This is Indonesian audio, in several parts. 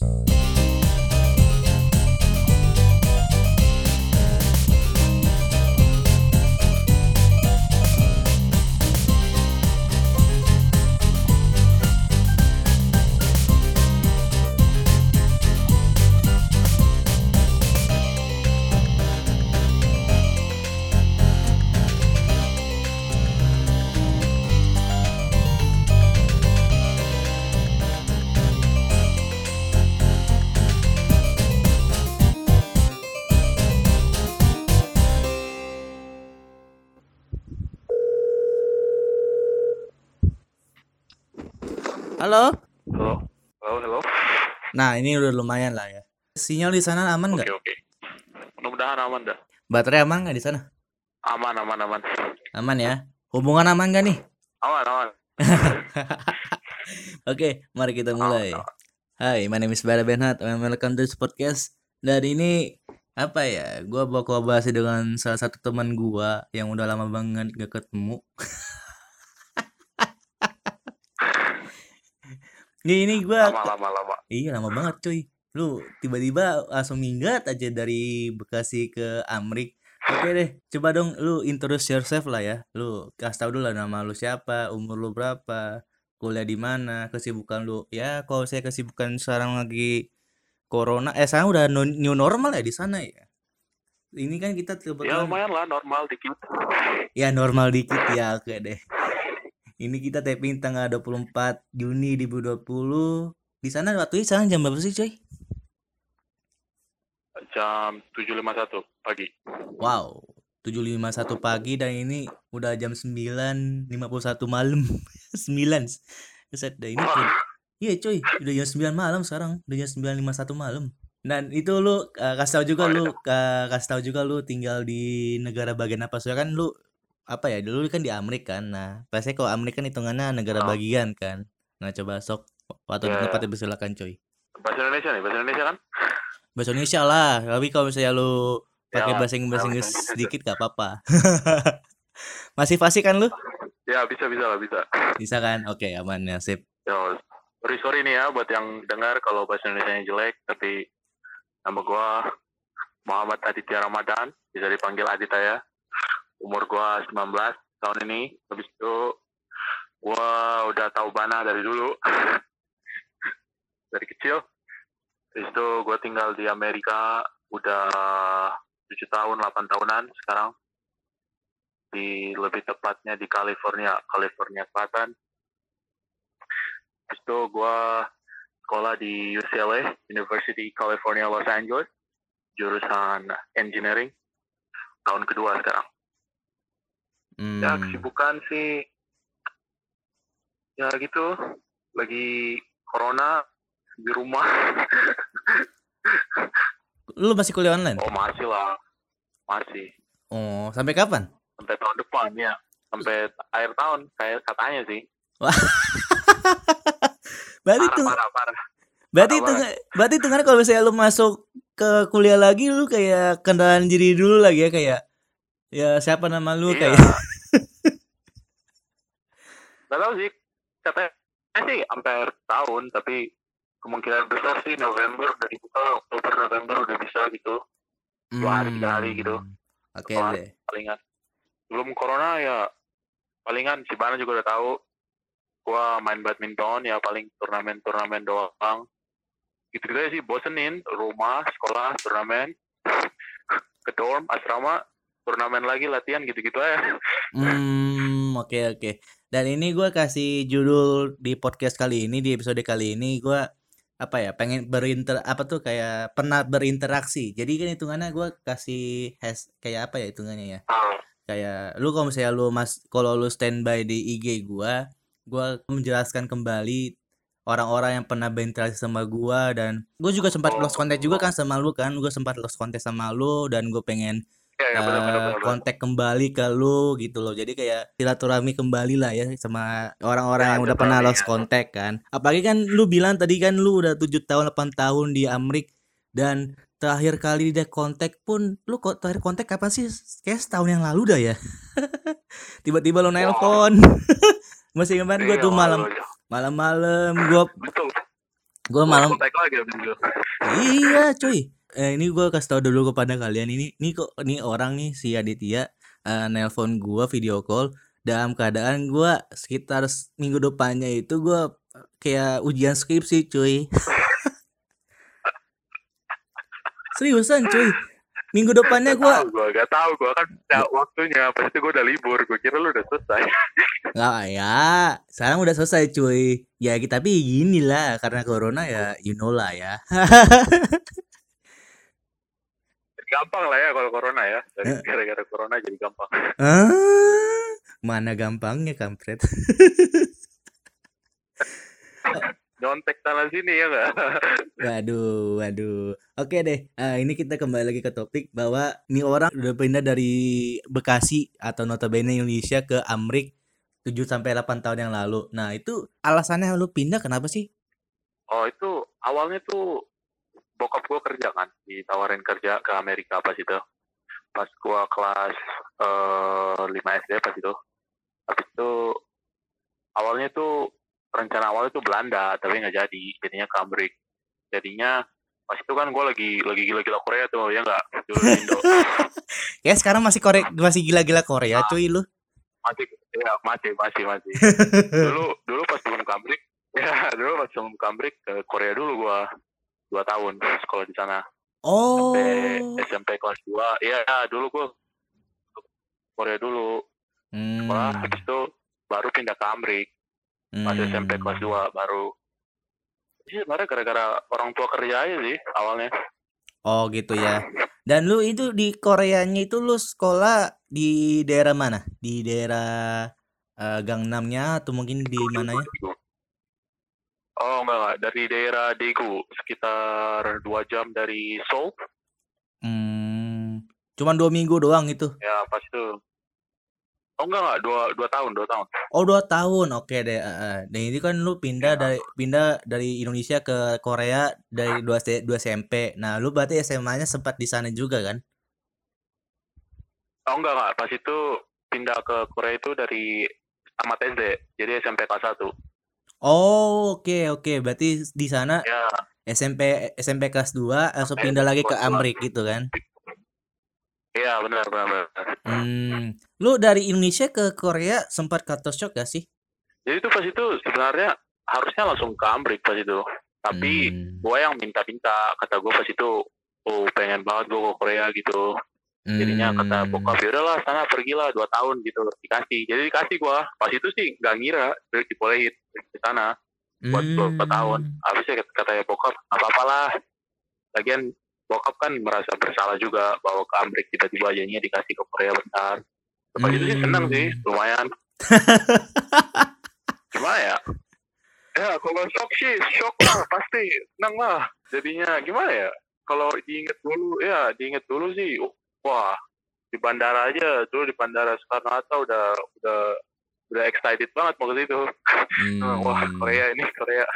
Bye. Halo? Halo, halo, halo. Nah, ini udah lumayan lah ya. Sinyal di sana aman Oke, nggak? oke. Mudah-mudahan aman dah. Baterai aman nggak di sana? Aman, aman, aman. Aman ya. Hubungan aman nggak nih? Aman, aman. Oke, mari kita mulai. Hai, my name is Bara Benhat and welcome to this podcast. Dan ini apa ya? Gua bawa kolaborasi dengan salah satu teman gua yang udah lama banget gak ketemu. Nih, ini gua Lama, lama, lama. Iya lama banget cuy. Lu tiba-tiba langsung minggat aja dari Bekasi ke Amrik. Oke deh coba dong lu introduce yourself lah ya. Lu kasih tau dulu lah nama lu siapa Umur lu berapa Kuliah di mana Kesibukan lu. Ya kalau saya kesibukan sekarang lagi Corona Eh sekarang udah new normal ya di sana ya. Ini kan kita Ya kebetulan lumayan lah, normal dikit. Ya normal dikit ya oke deh Ini kita taping tanggal 24 Juni 2020 Di sana waktu sekarang jam berapa sih coy? Jam 7.51 pagi. Wow, 7.51 pagi dan ini udah jam 9.51 malam. 9. Buset dah ini. Iya cuy, udah jam 9 malam sekarang. Udah jam 9.51 malam. Dan itu lu uh, kasih tahu juga Oh, lu uh, kasih tahu juga lu tinggal di negara bagian apa? Soalnya kan lu apa ya? Dulu kan di Amerika kan. Nah, pasti kalau Amerika kan hitungannya negara Oh. bagian kan. Nah, coba sok waktu di Ya. tempat silakan coy. Bahasa Indonesia nih, bahasa Indonesia kan? Bahasa Indonesia lah, tapi kalau misalnya lu pakai Ya, bahasa Inggris, bahasa Inggris bahasa Inggris. sedikit gak apa-apa. Masih fasih kan lu? Ya, bisa, bisa lah, bisa. Bisa kan? Oke, aman ya, sip. Ya, sorry, sorry nih ya buat yang dengar kalau bahasa Indonesia jelek, tapi nama gua Muhammad Aditya Ramadan, bisa dipanggil Adita ya. Umur gua 19 tahun ini, habis itu gua udah tahu Bana dari dulu. dari kecil. Habis itu gua tinggal di Amerika udah 7 tahun, 8 tahunan sekarang. Di lebih tepatnya di California, California Selatan. Habis itu gue sekolah di UCLA, University California Los Angeles, jurusan engineering, tahun kedua sekarang. Hmm. Ya kesibukan sih, ya gitu, lagi corona di rumah. Lu masih kuliah online? oh masih lah, masih Oh, sampai kapan? sampai tahun depan ya, sampai akhir tahun kayak katanya sih. Berarti Parah tuh, parah parah. berarti parah itu berarti itu kan kalau misalnya lu masuk ke kuliah lagi lu kayak kendaraan diri dulu lagi ya kayak ya siapa nama lu Iya. kayak Gak tau sih, katanya sih sampai akhir tahun, tapi kemungkinan besar sih November udah dibuka, Oktober November udah bisa gitu, dua hari, tiga hari gitu. Hmm, Oke Dua deh. palingan. Belum corona ya, palingan si Bana juga udah tahu, gua main badminton ya paling turnamen-turnamen doang. Gitu-gitu aja sih, bosenin, rumah, sekolah, turnamen, ke dorm, asrama, turnamen lagi, latihan, gitu-gitu aja. Hmm, oke oke. Dan ini gua kasih judul di podcast kali ini di episode kali ini gua apa ya pengen berinter apa tuh kayak pernah berinteraksi. Jadi kan hitungannya gua kasih has kayak apa ya hitungannya ya? Ah, Kayak lu kalau misalnya lu mas kalau lu standby di IG gua, gua menjelaskan kembali orang-orang yang pernah berinteraksi sama gua dan gue juga sempat Oh. lost contact juga kan sama lu kan. Gue sempat lost contact sama lu dan gue pengen ya, bener, bener, bener, bener. kontak kembali ke lu gitu loh. Jadi kayak silaturahmi kembali lah ya sama orang-orang Ya, yang udah pernah lost ya. kontak kan. Apalagi kan lu bilang tadi kan lu udah 7 tahun 8 tahun di Amrik dan terakhir kali dia kontak pun lu kok terakhir kontak kapan sih? Kayak setahun yang lalu dah ya. Tiba-tiba lu nelpon. Masih ingat gue Iya, tuh malam malam-malam gua Betul. Gue malam kontak lagi abis itu. Iya cuy eh, Ini gue kasih tau dulu kepada kalian Ini nih kok Ini orang nih si Aditya eh, Nelpon gue video call Dalam keadaan gue Sekitar minggu depannya itu gue Kayak ujian skripsi cuy Seriusan cuy Minggu depannya Gak gue gue, gak tahu gue kan ya, waktunya. Pas itu gue udah libur, gue kira lu udah selesai. Nggak ya Sekarang udah selesai cuy Ya tapi gini lah Karena corona ya You know lah ya gampang lah ya kalau corona ya. Dari Eh. gara-gara corona jadi gampang. ah, Mana gampangnya kampret Nyontek sana sini ya nggak? Waduh, waduh. Oke deh, eh, ini kita kembali lagi ke topik bahwa ini orang udah pindah dari Bekasi atau notabene Indonesia ke Amrik 7 sampai 8 tahun yang lalu. Nah, itu alasannya lu pindah kenapa sih? Oh itu awalnya tuh bokap gue kerja kan, ditawarin kerja ke Amerika pas itu. Pas gue kelas eh 5 SD pas itu. Habis itu awalnya tuh rencana awalnya tuh Belanda, tapi nggak jadi. Jadinya Amrik. Jadinya pas itu kan gue lagi lagi gila-gila Korea tuh ya nggak dulu di Indo Ya sekarang masih Korea masih gila-gila Korea cuy lu. masih ya masih masih masih dulu dulu pas sebelum ke Amrik ya dulu pas sebelum ke Amrik ke Korea dulu gua dua tahun sekolah di sana Oh. SMP SMP kelas 2 ya dulu gua ke Korea dulu Hmm. sekolah habis itu baru pindah ke Amrik pas hmm. SMP kelas 2 baru sih sebenarnya gara-gara orang tua kerja aja sih awalnya Oh gitu ya. Dan lu itu di Koreanya itu lu sekolah di daerah mana? Di daerah eh, Gangnamnya atau mungkin di mana ya? Oh enggak, enggak dari daerah Daegu sekitar dua jam dari Seoul Hmm, cuman dua minggu doang itu. ya pas itu oh enggak enggak dua dua tahun dua tahun Oh dua tahun, oke deh. eh, eh. Dan ini kan lu pindah Ya. dari pindah dari Indonesia ke Korea dari dua dua SMP. Nah lu berarti SMA-nya sempat di sana juga kan? Oh enggak enggak, pas itu pindah ke Korea itu dari tamat SD, jadi SMP kelas 1. Oh oke oke, berarti di sana Ya, SMP SMP kelas 2 langsung pindah lagi ke. Amrik gitu kan? iya benar benar benar. Hmm, lu dari Indonesia ke Korea sempat culture shock gak sih? Jadi itu pas itu sebenarnya harusnya langsung ke Amrik pas itu. Tapi Hmm, gue yang minta-minta, kata gue pas itu, oh pengen banget gue ke Korea gitu. Jadinya kata hmm. bokap, ya udahlah sana pergilah dua tahun gitu dikasih. Jadi dikasih gue. Pas itu sih nggak ngira dibolehin di sana buat beberapa tahun. Hmm. Habisnya kata, kata ya bokap, apa-apalah. Lagian bokap kan merasa bersalah juga bahwa ke Amrik tiba-tiba jadinya dikasih ke Korea bentar. Pas itu sih seneng sih, Hmm. lumayan. Gimana ya? Ya kalau shock sih, shock lah pasti, seneng lah. Jadinya gimana ya? Kalau diinget dulu, ya diinget dulu sih, wah di bandara aja, dulu di bandara Soekarno Hatta udah udah udah excited banget mau ke situ. Wah Hmm. Korea ini Korea.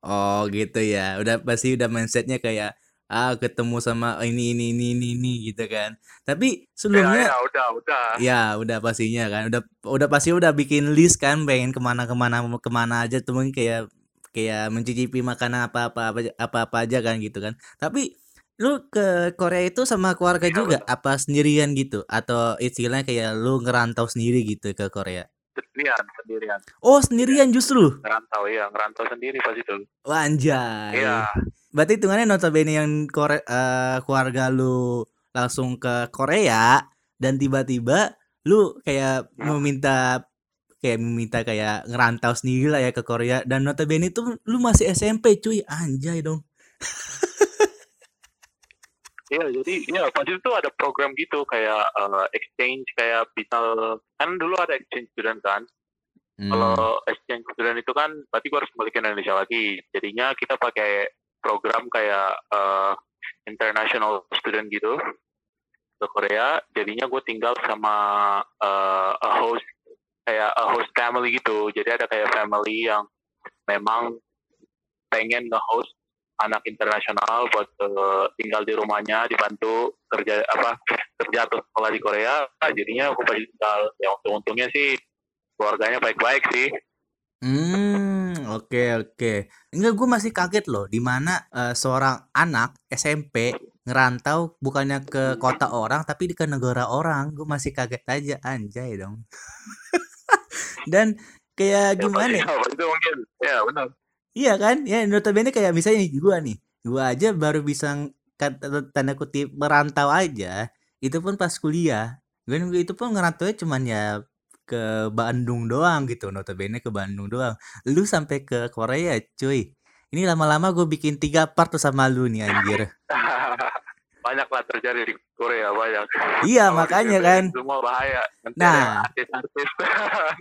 Oh gitu ya. Udah pasti udah mindsetnya kayak ah ketemu sama ini ini ini ini, ini gitu kan. Tapi Ya, sebelumnya ya udah udah. ya udah pastinya kan. Udah udah pasti udah bikin list kan pengen ke mana ke mana ke mana aja tuh mungkin kayak kayak mencicipi makanan apa apa apa apa apa aja kan gitu kan. Tapi lu ke Korea itu sama keluarga Iya, juga apa sendirian gitu atau istilahnya kayak lu ngerantau sendiri gitu ke Korea? Sendirian, sendirian. Oh sendirian justru. Ngerantau ya, ngerantau sendiri pas itu. Wah, Anjay. Iya. Berarti hitungannya notabene yang Kore eh, keluarga lu langsung ke Korea dan tiba-tiba lu kayak meminta kayak meminta kayak ngerantau sendiri lah ya ke Korea dan notabene itu lu masih SMP cuy anjay dong Iya, jadi ya pas itu tuh ada program gitu kayak eh, exchange kayak bisa kan dulu ada exchange student kan. Hmm. Kalau exchange student itu kan berarti gua harus kembali ke Indonesia lagi. Jadinya kita pakai program kayak eh, international student gitu ke Korea. Jadinya gue tinggal sama eh, a host kayak a host family gitu. Jadi ada kayak family yang memang pengen nge-host anak internasional buat eh, tinggal di rumahnya dibantu kerja apa kerja atau sekolah di Korea Nah, jadinya aku tinggal ya untung untungnya sih keluarganya baik-baik sih Hmm, oke oke. Enggak, gue masih kaget loh, di mana eh, seorang anak SMP ngerantau bukannya ke kota orang tapi ke negara orang. Gue masih kaget aja, anjay dong. Dan kayak Ya gimana ya? itu mungkin. Ya benar. Iya kan? Ya notabene kayak misalnya nih, gua nih, gua aja baru bisa kata tanda kutip merantau aja. Itu pun pas kuliah. Gue itu pun ngerantaunya cuman ya ke Bandung doang gitu, notabene ke Bandung doang. Lu sampai ke Korea, cuy. Ini lama-lama gue bikin tiga part tuh sama lu nih anjir. banyak lah terjadi di Korea banyak. Iya, makanya kan. Semua bahaya. Nanti Nah. ada artis-artis.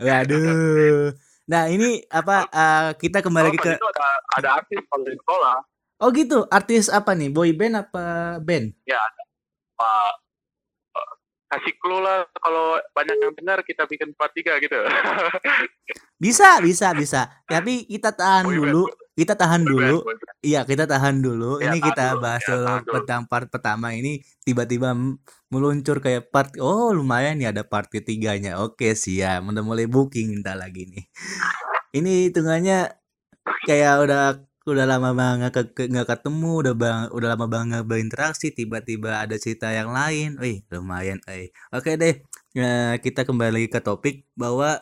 Waduh. Nah, ini apa eh, kita kembali lagi ke itu ada ada artis kalau di sekolah. Oh gitu, artis apa nih? Boy band apa band? Ya. Pak eh, kasih clue lah kalau banyak yang benar kita bikin part 3 gitu. Bisa, bisa, bisa. Tapi kita tahan Boyband, dulu. Kita tahan dulu. Iya, kita tahan dulu. Iya, Ini tahan kita dulu. bahas Iya, dulu tahan dulu. tentang part pertama ini tiba-tiba meluncur kayak part oh lumayan nih ada part ketiganya. Oke, siap. Udah mulai booking entar lagi nih. Ini hitungannya kayak udah udah lama banget ke, ke- nggak ketemu, udah bang, udah lama banget berinteraksi, tiba-tiba ada cerita yang lain. Wih, lumayan, eh. Oke deh. Nah, kita kembali ke topik bahwa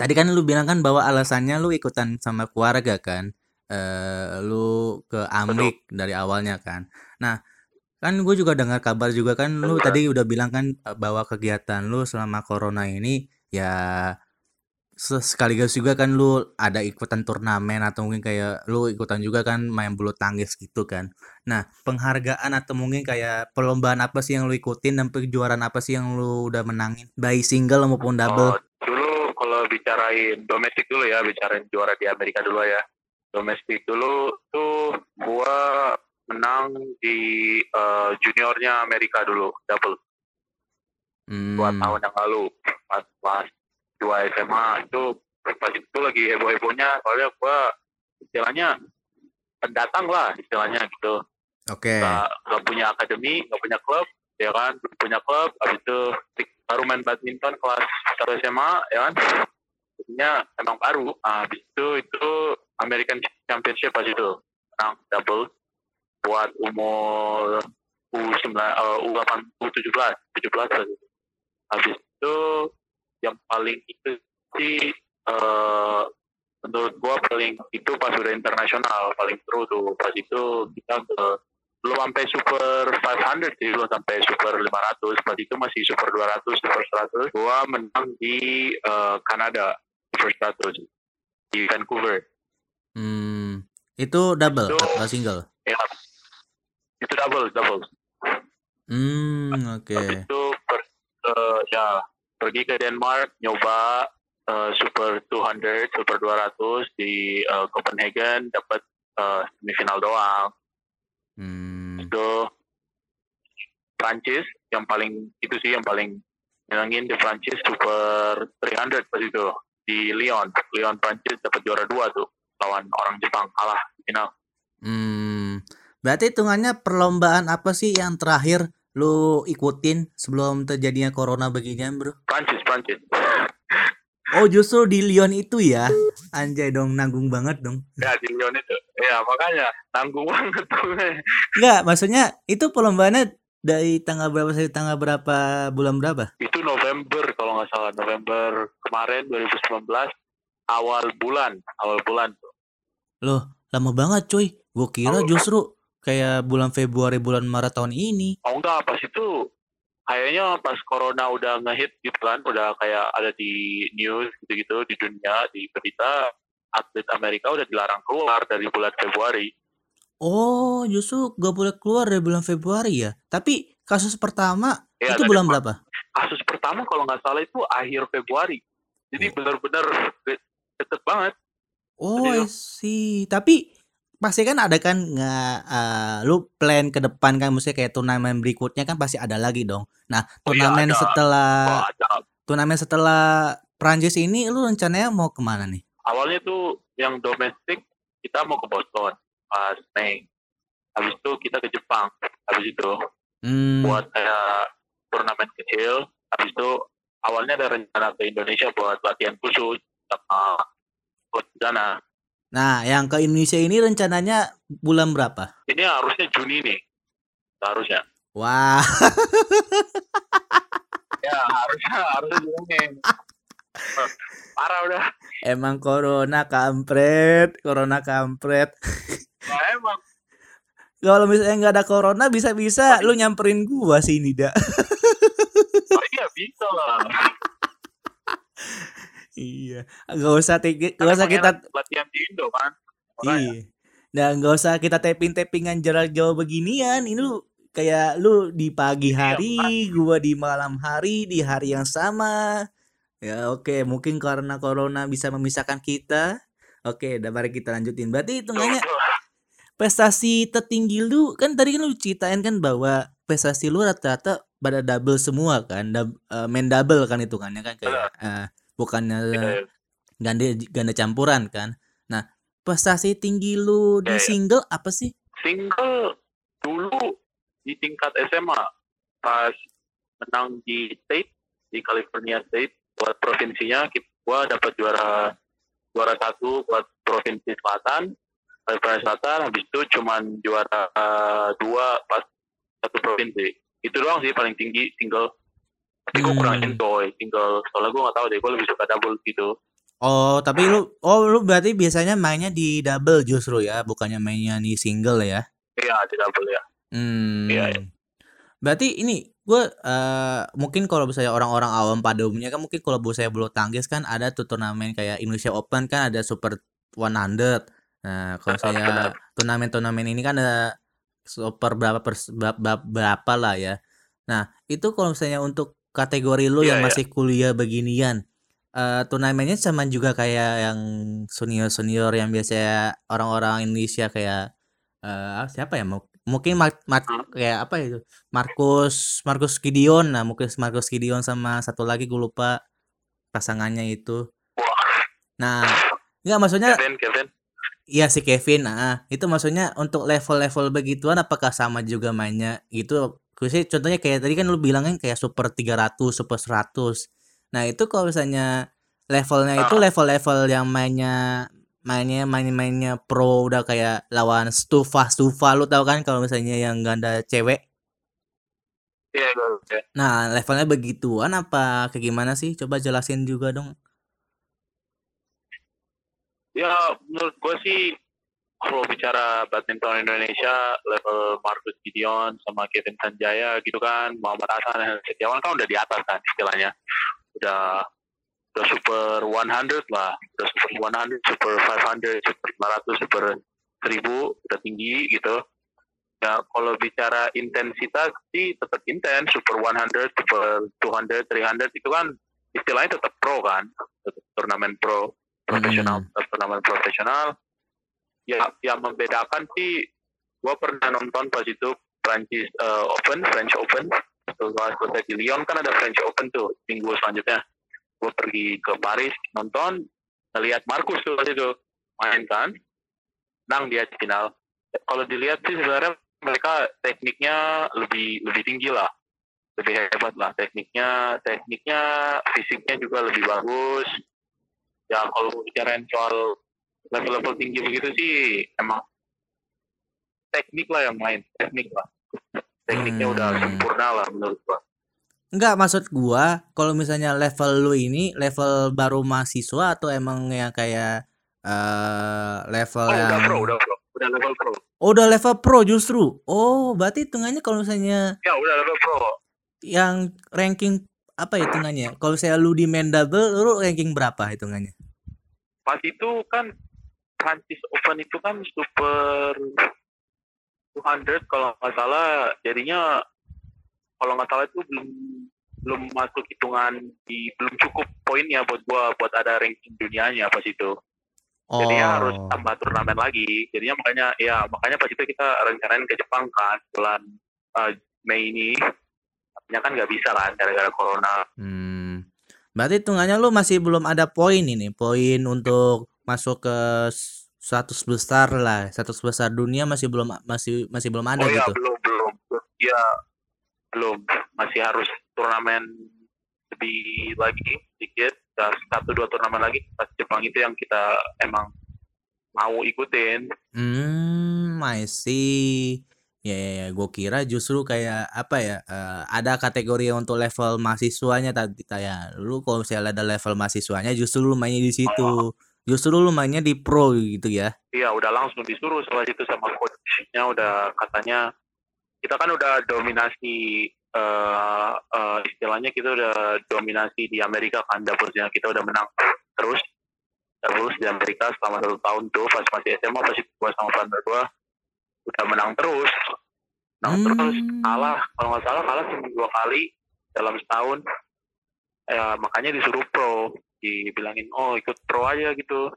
tadi kan lu bilang kan bahwa alasannya lu ikutan sama keluarga kan eh lu ke Amrik dari awalnya kan. Nah, kan gue juga dengar kabar juga kan lu Betul. tadi udah bilang kan eh, bahwa kegiatan lu selama corona ini ya se- sekaligus juga kan lu ada ikutan turnamen atau mungkin kayak lu ikutan juga kan main bulu tangkis gitu kan. Nah, penghargaan atau mungkin kayak perlombaan apa sih yang lu ikutin dan kejuaraan apa sih yang lu udah menangin baik single maupun double? Oh, dulu kalau bicarain domestik dulu ya, bicarain juara di Amerika dulu ya. Domestik dulu tuh gua menang di eh, juniornya Amerika dulu, double dua Hmm. tahun yang lalu pas pas dua SMA itu pas itu lagi heboh hebohnya soalnya gua istilahnya pendatang lah istilahnya gitu Oke. nggak nggak punya akademi nggak punya klub ya kan punya klub habis itu baru main badminton kelas satu SMA ya kan jadinya emang baru habis itu itu American Championship pas itu. Menang double. Buat umur U9 uh, U8 U17 17 pas itu. habis itu yang paling itu sih eh, menurut gua paling itu pas udah internasional paling seru tuh. Pas itu kita ke belum sampai super 500 sih belum sampai super 500 pas itu masih super 200 super 100 gua menang di eh, Kanada super 100 di Vancouver Hmm, itu double Itu- atau single? ya. Itu double double. Hmm, oke. Habis itu per- eh, ya pergi ke Denmark nyoba eh, super 200 super 200 di eh, Copenhagen dapat eh, semifinal doang. Hmm, itu Prancis yang paling itu sih yang paling menangin di Prancis super 300 pas itu di Lyon. Lyon Prancis dapat juara dua tuh lawan orang Jepang kalah final hmm. Berarti hitungannya perlombaan apa sih yang terakhir lu ikutin sebelum terjadinya corona beginian, bro? Prancis Prancis Oh, justru di Lyon itu ya? Anjay dong, nanggung banget dong. ya di Lyon itu ya makanya tanggung banget tuh Enggak, maksudnya itu perlombaannya dari tanggal berapa sampai tanggal berapa bulan berapa? itu November kalau nggak salah November kemarin 2019 awal bulan awal bulan Loh, lama banget cuy. Gue kira justru kayak bulan Februari, bulan Maret tahun ini. oh enggak pas itu kayaknya pas corona udah ngehit gitu kan udah kayak ada di news gitu-gitu di dunia di berita atlet Amerika udah dilarang keluar dari bulan Februari Oh, justru gak boleh keluar dari bulan Februari ya. Tapi kasus pertama Ya, itu bulan berapa? kasus pertama kalau nggak salah itu akhir Februari jadi Oh. benar-benar de- deket banget Oh, Jadi I see. Tapi pasti kan ada kan nggak eh, lu plan ke depan kan mesti kayak turnamen berikutnya kan pasti ada lagi dong. Nah, Oh iya, turnamen ada. setelah ada turnamen setelah Prancis ini lu rencananya mau ke mana nih? awalnya tuh yang domestik kita mau ke Boston pas Mei habis itu kita ke Jepang habis itu Hmm, buat kayak turnamen kecil habis itu awalnya ada rencana ke Indonesia buat latihan khusus sama sana. Nah, yang ke Indonesia ini rencananya bulan berapa? Ini harusnya Juni nih. Harusnya. Wah, Ya, harusnya harusnya Juni. Parah udah. emang corona kampret, corona kampret. Nah, emang Kalau misalnya nggak ada corona, bisa-bisa lu nyamperin gua sini, dak. oh, iya bisa lah. Iya, nggak usah tinggi, nggak Karena usah kita, latihan di Indo kan. Iya. Dan nggak usah kita tapping-tappingan jarak jauh beginian. Ini lu kayak lu di pagi Iya, hari, gua di malam hari, di hari yang sama. Ya oke, mungkin karena corona bisa memisahkan kita. Oke, udah mari kita lanjutin. Berarti hitungannya Tuh, prestasi tertinggi lu kan tadi kan lu ceritain kan bahwa prestasi lu rata-rata pada double semua kan, Dub- eh, main double kan hitungannya kan kayak eh, bukannya ganda ganda campuran kan. Nah, prestasi tinggi lu di Ya, ya. single apa sih? single dulu di tingkat SMA pas menang di state di California State buat provinsinya gua dapat juara juara satu buat provinsi selatan California Selatan habis itu cuman juara eh, dua pas satu provinsi itu doang sih paling tinggi single tapi gue kurang enjoy single soalnya gue nggak tahu deh gue lebih suka double gitu Oh, tapi lu oh lu berarti biasanya mainnya di double justru ya, bukannya mainnya di single ya? iya di double ya Hmm. Iya, iya. Berarti ini gue eh mungkin kalau misalnya orang-orang awam pada umumnya kan mungkin kalau saya bulu tangkis kan ada tuh turnamen kayak Indonesia Open kan ada Super 100. Nah, kalau saya turnamen-turnamen ini kan ada super berapa pers, berapa, berapa- berapa lah ya. Nah, itu kalau misalnya untuk kategori lu Iya, yang iya. masih kuliah beginian eh turnamennya sama juga kayak yang senior-senior yang biasanya orang-orang Indonesia kayak eh siapa ya? Mu- Mungkin Mar- Mar- kayak apa itu? Markus Markus Gideon. Nah, mungkin Markus Gideon sama satu lagi gue lupa pasangannya itu. Nah, enggak maksudnya Kevin Kevin Iya si Kevin, ah itu maksudnya untuk level-level begituan apakah sama juga mainnya gitu? Khususnya contohnya kayak tadi kan lu bilangnya kayak super 300, super 100. Nah itu kalau misalnya levelnya itu Ah. level-level yang mainnya mainnya main-mainnya pro udah kayak lawan Stufa Stufa lu tahu kan kalau misalnya yang ganda cewek. iya iya, iya. Nah levelnya begituan apa kayak gimana sih? Coba jelasin juga dong. Ya, menurut gue sih kalau bicara badminton Indonesia level Marcus Gideon sama Kevin Sanjaya gitu kan, Muhammad Hasan dan Setiawan kan udah di atas kan istilahnya. Udah udah super 100 lah, udah super 100, super 500, super 500, super 1000 udah tinggi gitu. Ya, kalau bicara intensitas sih tetap intens, super 100, super 200, 300 itu kan istilahnya tetap pro kan, tetap turnamen pro profesional Hmm. turnamen profesional ya yang membedakan sih gua pernah nonton pas itu Prancis eh, Open French Open. Setelah selesai di Lyon kan ada French Open tuh minggu selanjutnya. Gue pergi ke Paris nonton ngelihat Marcus tuh pas itu main kan. Menang dia di final. Kalau dilihat sih sebenarnya mereka tekniknya lebih lebih tinggi lah. Lebih hebat lah tekniknya. Tekniknya fisiknya juga lebih bagus. Ya kalau bicarain soal level-level tinggi begitu sih emang teknik lah yang main teknik lah tekniknya udah Hmm. sempurna lah menurut gua Enggak, maksud gua kalau misalnya level lu ini level baru mahasiswa atau emang yang kayak eh level oh yang udah pro udah pro udah level pro Oh, udah level pro justru. Oh, berarti hitungannya kalau misalnya ya udah level pro yang ranking apa ya hitungannya? Kalau saya lu di main double, lu ranking berapa hitungannya? pas itu kan Prancis Open itu kan super 200 kalau nggak salah. Jadinya kalau nggak salah itu belum belum masuk hitungan di belum cukup poinnya buat gua buat ada ranking dunianya pas itu. Oh. jadinya harus tambah turnamen lagi. Jadinya makanya ya makanya pas itu kita rencanain ke Jepang kan bulan eh, Mei ini. Artinya kan nggak bisa kan gara-gara corona. Hmm. Berarti hitungannya lu masih belum ada poin ini, poin untuk masuk ke 100 besar lah, 100 besar dunia masih belum masih masih belum ada oh ya gitu. belum belum ya belum masih harus turnamen lebih lagi sedikit satu dua turnamen lagi pas Jepang itu yang kita emang mau ikutin Hmm, I see. Ya, ya, ya. Gue kira justru kayak apa ya? eh, ada kategori untuk level mahasiswanya tadi ya. Lu kalau misalnya ada level mahasiswanya, justru lu mainnya di situ. Justru lu mainnya di pro gitu ya. iya udah langsung disuruh setelah itu sama coachnya udah katanya kita kan udah dominasi eh eh, istilahnya kita udah dominasi di Amerika kan dapurnya kita udah menang terus. Terus di Amerika selama satu tahun tuh pas masih SMA pas itu gua sama partner gua udah menang terus. Menang terus Hmm. kalah. Kalau nggak salah kalah cuma dua kali dalam setahun. Ya makanya disuruh pro dibilangin oh ikut pro aja gitu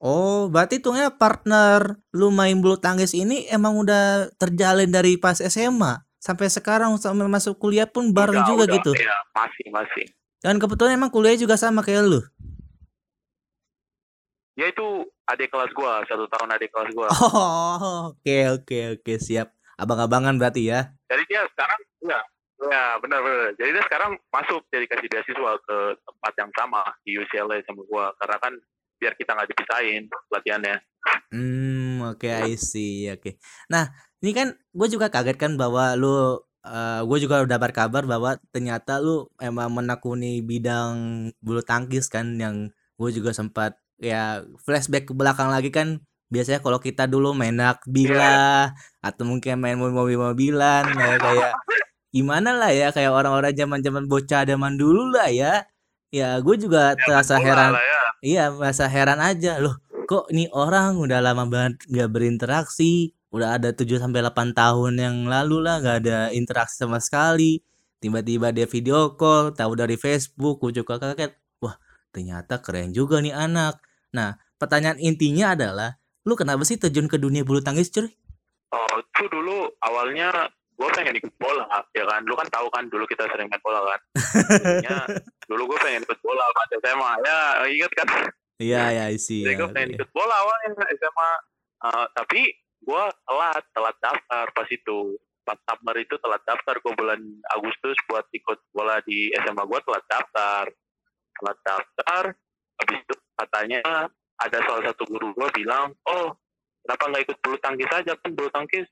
Oh, berarti tuhnya partner lu main bulu tangkis ini emang udah terjalin dari pas SMA sampai sekarang sampai masuk kuliah pun bareng Udah, juga udah, gitu. ya masih masih Dan kebetulan emang kuliah juga sama kayak lu. ya itu adik kelas gua satu tahun adik kelas gua Oh, oke oke oke siap. Abang-abangan berarti ya. jadi dia sekarang ya ya benar benar. Jadi dia sekarang masuk jadi kasih beasiswa ke tempat yang sama di UCLA sama gua. Karena kan biar kita nggak dipisahin latihannya. Hmm, oke I see. Oke. Nah, ini kan gue juga kaget kan bahwa lu eh gue juga udah dapat kabar bahwa ternyata lu emang menekuni bidang bulu tangkis kan yang gue juga sempat ya flashback ke belakang lagi kan. Biasanya kalau kita dulu main bila atau mungkin main mobil-mobilan ya kayak gimana lah ya kayak orang-orang zaman-zaman bocah zaman dulu lah ya. Ya, gue juga terasa Bola heran lah ya Iya, merasa heran aja loh. Kok nih orang udah lama banget gak berinteraksi, udah ada 7 sampai 8 tahun yang lalu lah gak ada interaksi sama sekali. Tiba-tiba dia video call, tahu dari Facebook, gue juga kaget. Wah, ternyata keren juga nih anak. Nah, pertanyaan intinya adalah, lu kenapa sih terjun ke dunia bulu tangkis, cuy? oh itu dulu awalnya gue pengen ikut bola ya kan lu kan tahu kan dulu kita sering main bola kan Jadinya, dulu gue pengen ikut bola pas SMA ya inget kan Iya, ya, isi. Jadi gue pengen ikut bola awalnya SMA. Eh, tapi gue telat, telat daftar pas itu. Pas summer itu telat daftar. Gue bulan Agustus buat ikut bola di SMA gue telat daftar. Telat daftar. Habis itu katanya ada salah satu guru gue bilang, oh kenapa nggak ikut bulu tangkis aja kan bulu tangkis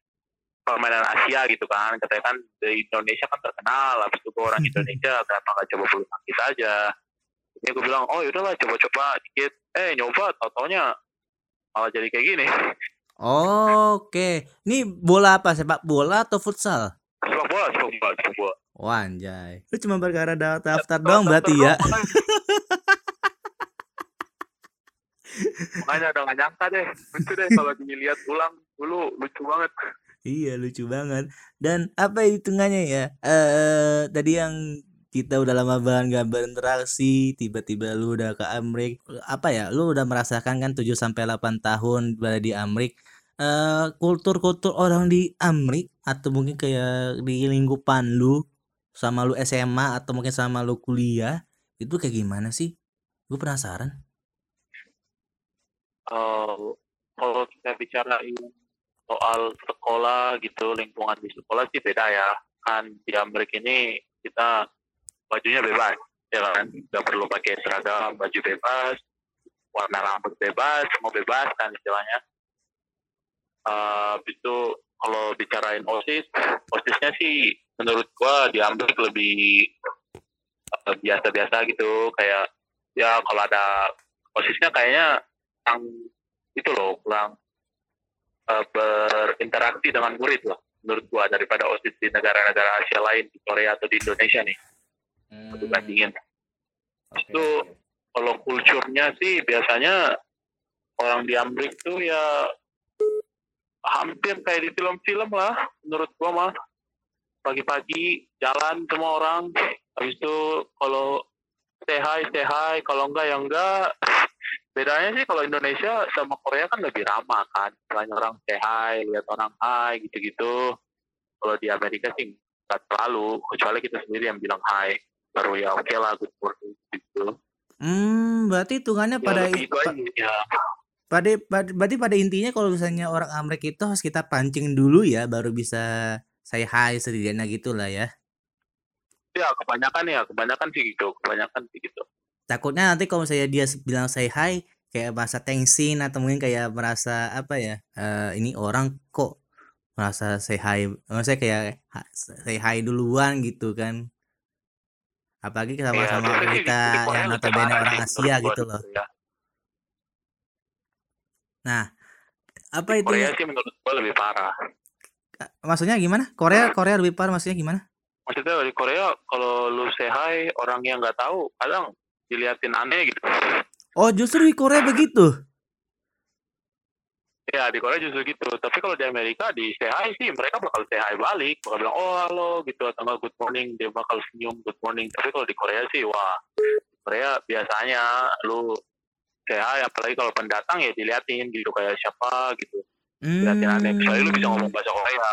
permainan Asia gitu kan. Katanya kan di Indonesia kan terkenal. Habis itu gue orang Indonesia, kenapa nggak coba bulu tangkis aja? Ini gue bilang, oh yaudahlah coba-coba dikit. Eh nyoba, tau-taunya malah jadi kayak gini. Oke. Ini bola apa? Sepak bola atau futsal? Sepak bola, sepak bola, sepak bola. Wah, anjay. Lu cuma perkara da- daftar doang berarti ya. Makanya udah gak nyangka deh. Lucu deh kalau dilihat ulang dulu lucu banget. Iya, lucu banget. Dan apa hitungannya ya? Eh tadi yang kita udah lama banget gak berinteraksi, tiba-tiba lu udah ke Amrik. Apa ya? Lu udah merasakan kan 7 sampai 8 tahun berada di Amrik. Eh kultur-kultur orang di Amrik atau mungkin kayak di lingkupan lu sama lu SMA atau mungkin sama lu kuliah itu kayak gimana sih? Gue penasaran. Eh, kalau kita bicarain soal sekolah gitu, lingkungan di sekolah sih beda ya. Kan di Amerika ini kita bajunya bebas, ya kan? Gak perlu pakai seragam, baju bebas, warna rambut bebas, semua bebas kan istilahnya. Habis itu kalau bicarain OSIS, OSISnya sih menurut gua di Amerika lebih eh, biasa-biasa gitu, kayak ya kalau ada OSISnya kayaknya kurang itu loh kurang eh, berinteraksi dengan murid loh menurut gua daripada osis di negara-negara Asia lain di Korea atau di Indonesia nih. Hmm, aku bandingin oke, itu oke. kalau kulturnya sih biasanya orang di Amerika tuh ya hampir kayak di film-film lah menurut gua mah. Pagi-pagi jalan semua orang habis itu kalau say hi kalau enggak ya enggak bedanya sih kalau Indonesia sama Korea kan lebih ramah kan. Banyak orang say hi lihat orang hi gitu-gitu. Kalau di Amerika sih nggak terlalu kecuali kita sendiri yang bilang hi. Baru ya oke lah good morning gitu. Hmm, berarti hitungannya ya pada itu aja ya. pada, berarti pada intinya kalau misalnya orang Amerika itu harus kita pancing dulu ya baru bisa say hi setidaknya gitu lah ya. ya kebanyakan ya kebanyakan sih gitu kebanyakan sih gitu takutnya nanti kalau misalnya dia bilang say hi kayak merasa tensin atau mungkin kayak merasa apa ya eh, ini orang kok merasa say hi maksudnya kayak say hi duluan gitu kan. Apalagi Iya, sama-sama di, kita yang notabene orang Asia gitu loh. Korea. nah apa Di itu Korea sih menurut gua lebih parah. maksudnya gimana? Korea Korea lebih parah maksudnya gimana? Maksudnya di Korea kalau lu say hi orang yang nggak tahu kadang diliatin aneh gitu. oh justru di Korea begitu Ya di Korea justru gitu. Tapi kalau di Amerika di say hi sih mereka bakal say hi balik, bakal bilang oh halo gitu atau enggak good morning dia bakal senyum good morning. Tapi kalau di Korea sih wah Korea biasanya lu say hi apalagi kalau pendatang ya diliatin gitu kayak siapa gitu. Diliatin aneh. Kecuali lu bisa ngomong bahasa Korea.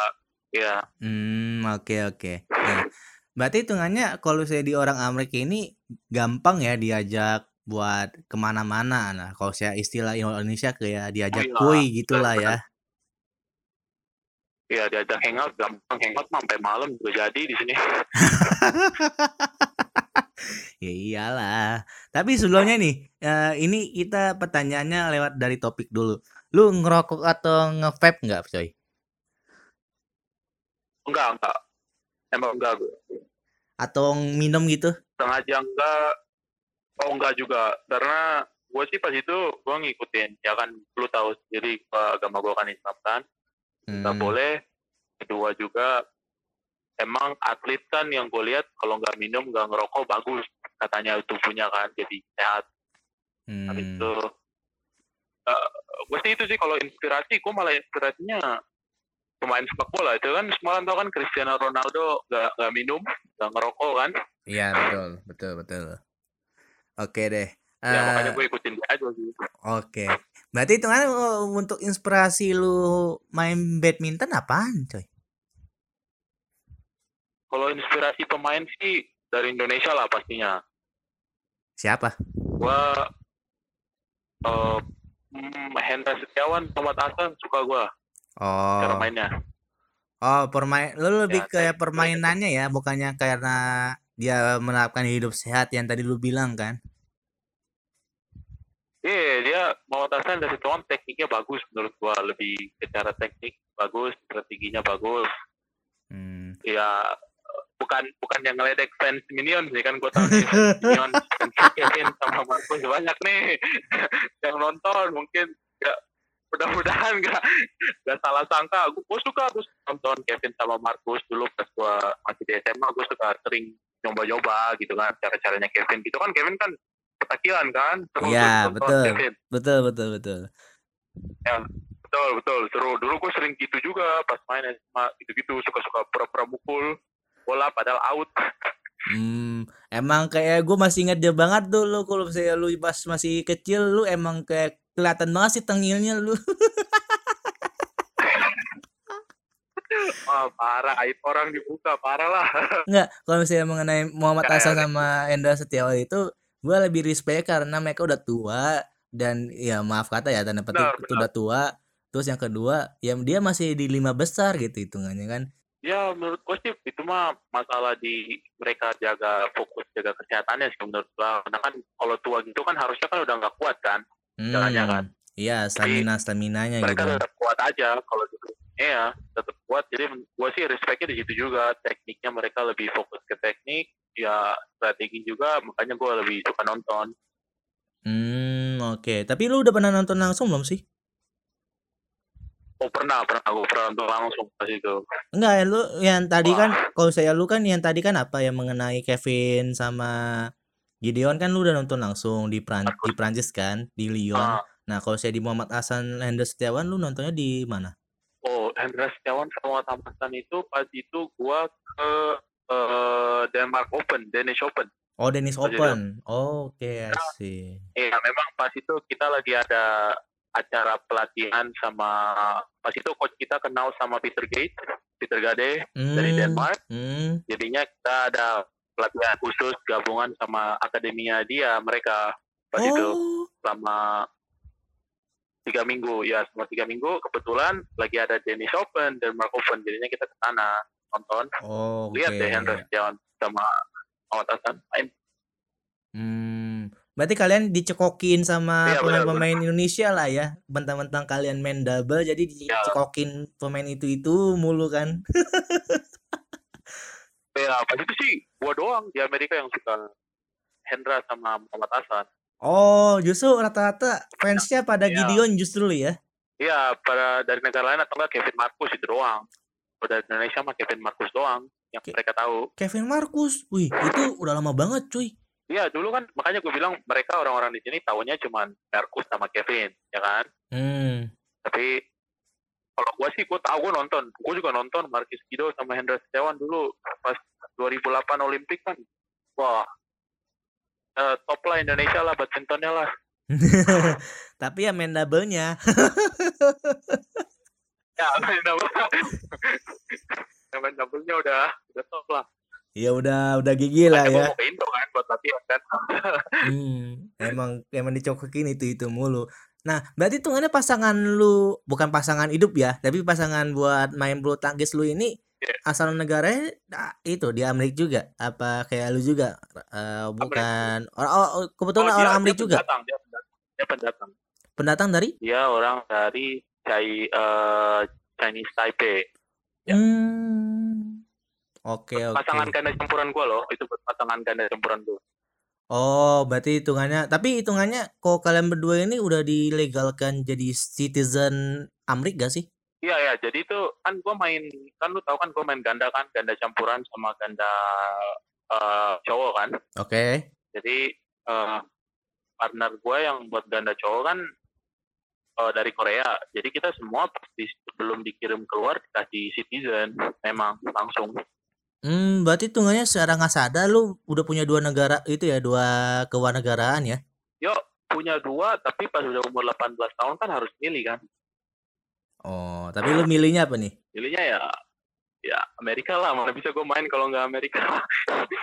Ya. Hmm, oke oke. Nah, berarti hitungannya kalau saya di orang Amerika ini gampang ya diajak buat ke mana-mana. Nah, kalau saya istilah Indonesia kayak diajak iya, kuy gitulah ya. Ya diajak hangout gampang hangout sampai malam juga jadi di sini. Ya iyalah. Tapi sebelumnya nih, eh, ini kita pertanyaannya lewat dari topik dulu. Lu ngerokok atau nge-vape nggak, coy? Enggak, enggak. Emang enggak gue. Atau minum gitu? Sengaja enggak. Oh enggak juga. Karena gue sih pas itu gue ngikutin ya kan lu tahu sendiri gua- agama gue kan Islam kan. Nggak Hmm, boleh. Kedua juga emang atlet kan yang gue lihat kalau nggak minum nggak ngerokok bagus katanya tubuhnya kan jadi sehat. Habis hmm. itu gue sih itu sih kalau inspirasi gue malah inspirasinya pemain sepak bola. Itu kan semalam tau kan Cristiano Ronaldo nggak nggak minum nggak ngerokok kan Iya, betul, betul, betul. Oke deh. ya makanya Eh, gue ikutin dia aja sih Oke. Berarti itu kan eh, untuk inspirasi lu main badminton apaan, coy? Kalau inspirasi pemain sih dari Indonesia lah pastinya. Siapa? Gua eh hmm, Hendra Setiawan, Muhammad Hasan suka gua cara Oh. mainnya. Oh, permain lu lebih Ya, kayak kayak permainannya ya, bukannya karena dia menerapkan hidup sehat yang tadi lu bilang kan? Iya, dia Muhammad Hasan dari Setiawan tekniknya bagus menurut gua, lebih secara teknik bagus, strateginya bagus. Hmm. Ya bukan bukan yang ngeledek fans Minion sih kan gua tahu nih Minion Kevin sama Marcus banyak nih yang nonton mungkin ya mudah-mudahan gak gak salah sangka gue suka terus nonton Kevin sama Marcus dulu pas gue masih di SMA gue suka sering nyoba-nyoba gitu kan cara-caranya Kevin gitu kan Kevin kan petakilan kan Iya, betul. Kevin Betul, betul, betul. ya betul betul seru dulu gue sering gitu juga pas main SMA gitu-gitu suka-suka pura-pura mukul bola padahal out Hmm, emang kayak gue masih ingat dia banget dulu kalau misalnya lu pas masih kecil lu emang kayak kelihatan banget sih tengilnya lu. Wah, parah aib orang dibuka parah lah Enggak, kalau misalnya mengenai Muhammad Hasan sama Endra Setiawan itu gue lebih respect karena mereka udah tua dan ya maaf kata ya tanda petik Benar, itu udah tua. Terus yang kedua, ya dia masih di lima besar gitu hitungannya kan. ya menurut gue sih itu mah masalah di mereka jaga fokus jaga kesehatannya sih menurut gue karena kan kalau tua gitu kan harusnya kan udah nggak kuat kan Jalannya kan. Iya stamina staminanya gitu. mereka tetap kuat aja kalau gitu iya tetap kuat jadi gue sih respectnya di situ juga tekniknya mereka lebih fokus ke teknik ya strategi juga makanya gue lebih suka nonton Hmm, oke. Tapi lu udah pernah nonton langsung belum sih? oh pernah pernah gue pernah nonton langsung pas itu Enggak, ya, lu yang tadi kan Wah. kalau saya lu kan yang tadi kan apa yang mengenai Kevin sama Gideon kan lu udah nonton langsung di Pran di Prancis kan, di Lyon. Ah, Nah, kalau saya di Muhammad Hasan Hendra Setiawan lu nontonnya di mana? oh Hendra Setiawan sama Tamasan itu pas itu gue ke eh, Denmark Open Danish Open Oh, jadi- Open. Oh, Oke, I see. Iya, memang pas itu kita lagi ada acara pelatihan sama pas itu coach kita kenal sama Peter Gate, Peter Gade dari Hmm, Denmark. Hmm, Jadinya kita ada pelatihan khusus gabungan sama akademinya dia mereka pas itu Oh, selama tiga minggu. Ya selama tiga minggu kebetulan lagi ada Danish Open Denmark Open jadinya kita ke sana nonton. Oh, lihat oke. deh Hendra Setiawan sama Muhammad Hasan main. Hmm, berarti kalian dicekokin sama benar, pemain-pemain Indonesia lah ya. Mentang-mentang kalian main double jadi dicekokin pemain itu itu mulu kan? Ya, pas itu sih? Gua doang di Amerika yang suka Hendra sama Muhammad Hasan. Oh justru rata-rata fansnya pada Iya. Gideon justru ya Iya, pada dari negara lain atau enggak Kevin Marcus itu doang. Kalau dari Indonesia mah Kevin Marcus doang yang Oke. mereka tahu. Kevin Marcus wih itu udah lama banget cuy Iya, dulu kan makanya gue bilang mereka orang-orang di sini tahunya cuma Marcus sama Kevin, ya kan? hmm Tapi kalau gua sih gue tahu gue nonton. Gue juga nonton Marcus Gideon sama Hendra Setiawan dulu pas 2008 Olimpik kan. Wah, eh, top lah Indonesia lah badmintonnya lah. tapi ya main double-nya Ya, main double. Main double-nya udah udah top lah. ya udah udah gigi lah ya gua mau ke Indo kan buat latihan kan. Hmm, emang emang dicokokin itu itu mulu. Nah, berarti hitungannya pasangan lu bukan pasangan hidup ya, tapi pasangan buat main bulu tangkis lu ini Iya. asal negaranya nah, itu di Amerika juga apa kayak lu juga Eh, bukan orang oh, oh, kebetulan Oh, dia- orang dia Amerika juga pendatang, Dia pendatang. Dia pendatang. pendatang dari Dia orang dari Chai, eh, Chinese Taipei. Ya. hmm oke oke Pasangan ganda campuran gua loh, itu pasangan ganda campuran gua. oh berarti hitungannya tapi hitungannya kok kalian berdua ini udah dilegalkan jadi citizen Amerika gak sih Iya ya, jadi itu kan gue main, kan lu tahu kan gue main ganda kan, ganda campuran sama ganda eh, cowok kan. oke Jadi eh, partner gue yang buat ganda cowok kan eh, dari Korea. Jadi kita semua pasti sebelum dikirim keluar dikasih citizen, memang langsung. Hmm, berarti hitungannya secara nggak sadar lu udah punya dua negara itu ya, dua kewarganegaraan ya? Yo punya dua, tapi pas udah umur 18 tahun kan harus milih kan. Oh, tapi lu milihnya apa nih? Milihnya ya ya Amerika lah, mana bisa gue main kalau nggak Amerika.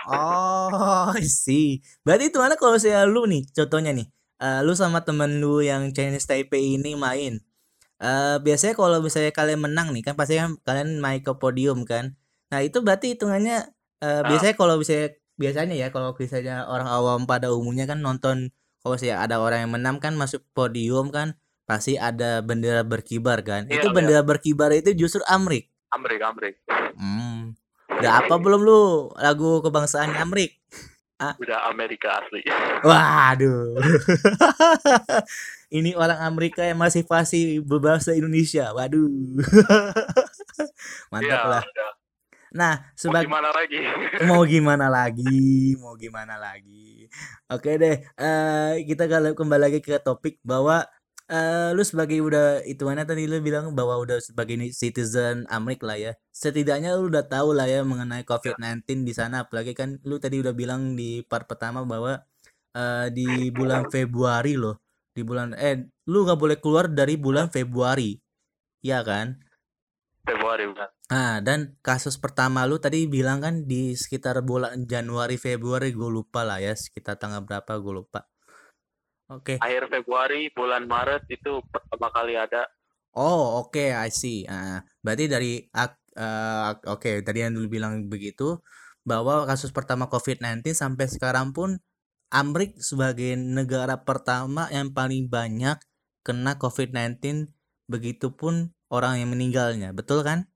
Oh, I see. Berarti itu mana kalau saya lu nih, contohnya nih, eh, lu sama temen lu yang Chinese Taipei ini main. Eh, biasanya kalau misalnya kalian menang nih kan pasti kan kalian naik ke podium kan. Nah, itu berarti hitungannya eh, biasanya kalau bisa biasanya ya kalau misalnya orang awam pada umumnya kan nonton kalau misalnya ada orang yang menang kan masuk podium kan pasti ada bendera berkibar kan. Iya, itu iya. bendera berkibar itu justru Amrik. Amerika, Amerika. Hmm. Udah apa belum lu lagu kebangsaan Amrik? Udah Amerika asli. Waduh. Ini orang Amerika yang masih fasih berbahasa Indonesia. Waduh. Mantap Iya, lah. udah. Nah, Mau sebagai gimana lagi? mau gimana lagi? Mau gimana lagi? Oke deh, eh kita kembali lagi ke topik bahwa eh lu sebagai udah hitungannya tadi lu bilang bahwa udah sebagai citizen Amerika lah ya. Setidaknya lu udah tahu lah ya mengenai COVID-19 di sana apalagi kan lu tadi udah bilang di part pertama bahwa eh di bulan Februari loh. Di bulan eh lu nggak boleh keluar dari bulan Februari. Iya kan? Februari bukan? Ah, dan kasus pertama lu tadi bilang kan di sekitar bulan Januari Februari gue lupa lah ya sekitar tanggal berapa gue lupa. Oke. Okay. Akhir Februari, bulan Maret itu pertama kali ada. Oh, oke, okay, I see. Uh, berarti dari uh, oke, okay, tadi yang dulu bilang begitu bahwa kasus pertama COVID-19 sampai sekarang pun Amrik sebagai negara pertama yang paling banyak kena COVID-19 begitupun orang yang meninggalnya, betul kan?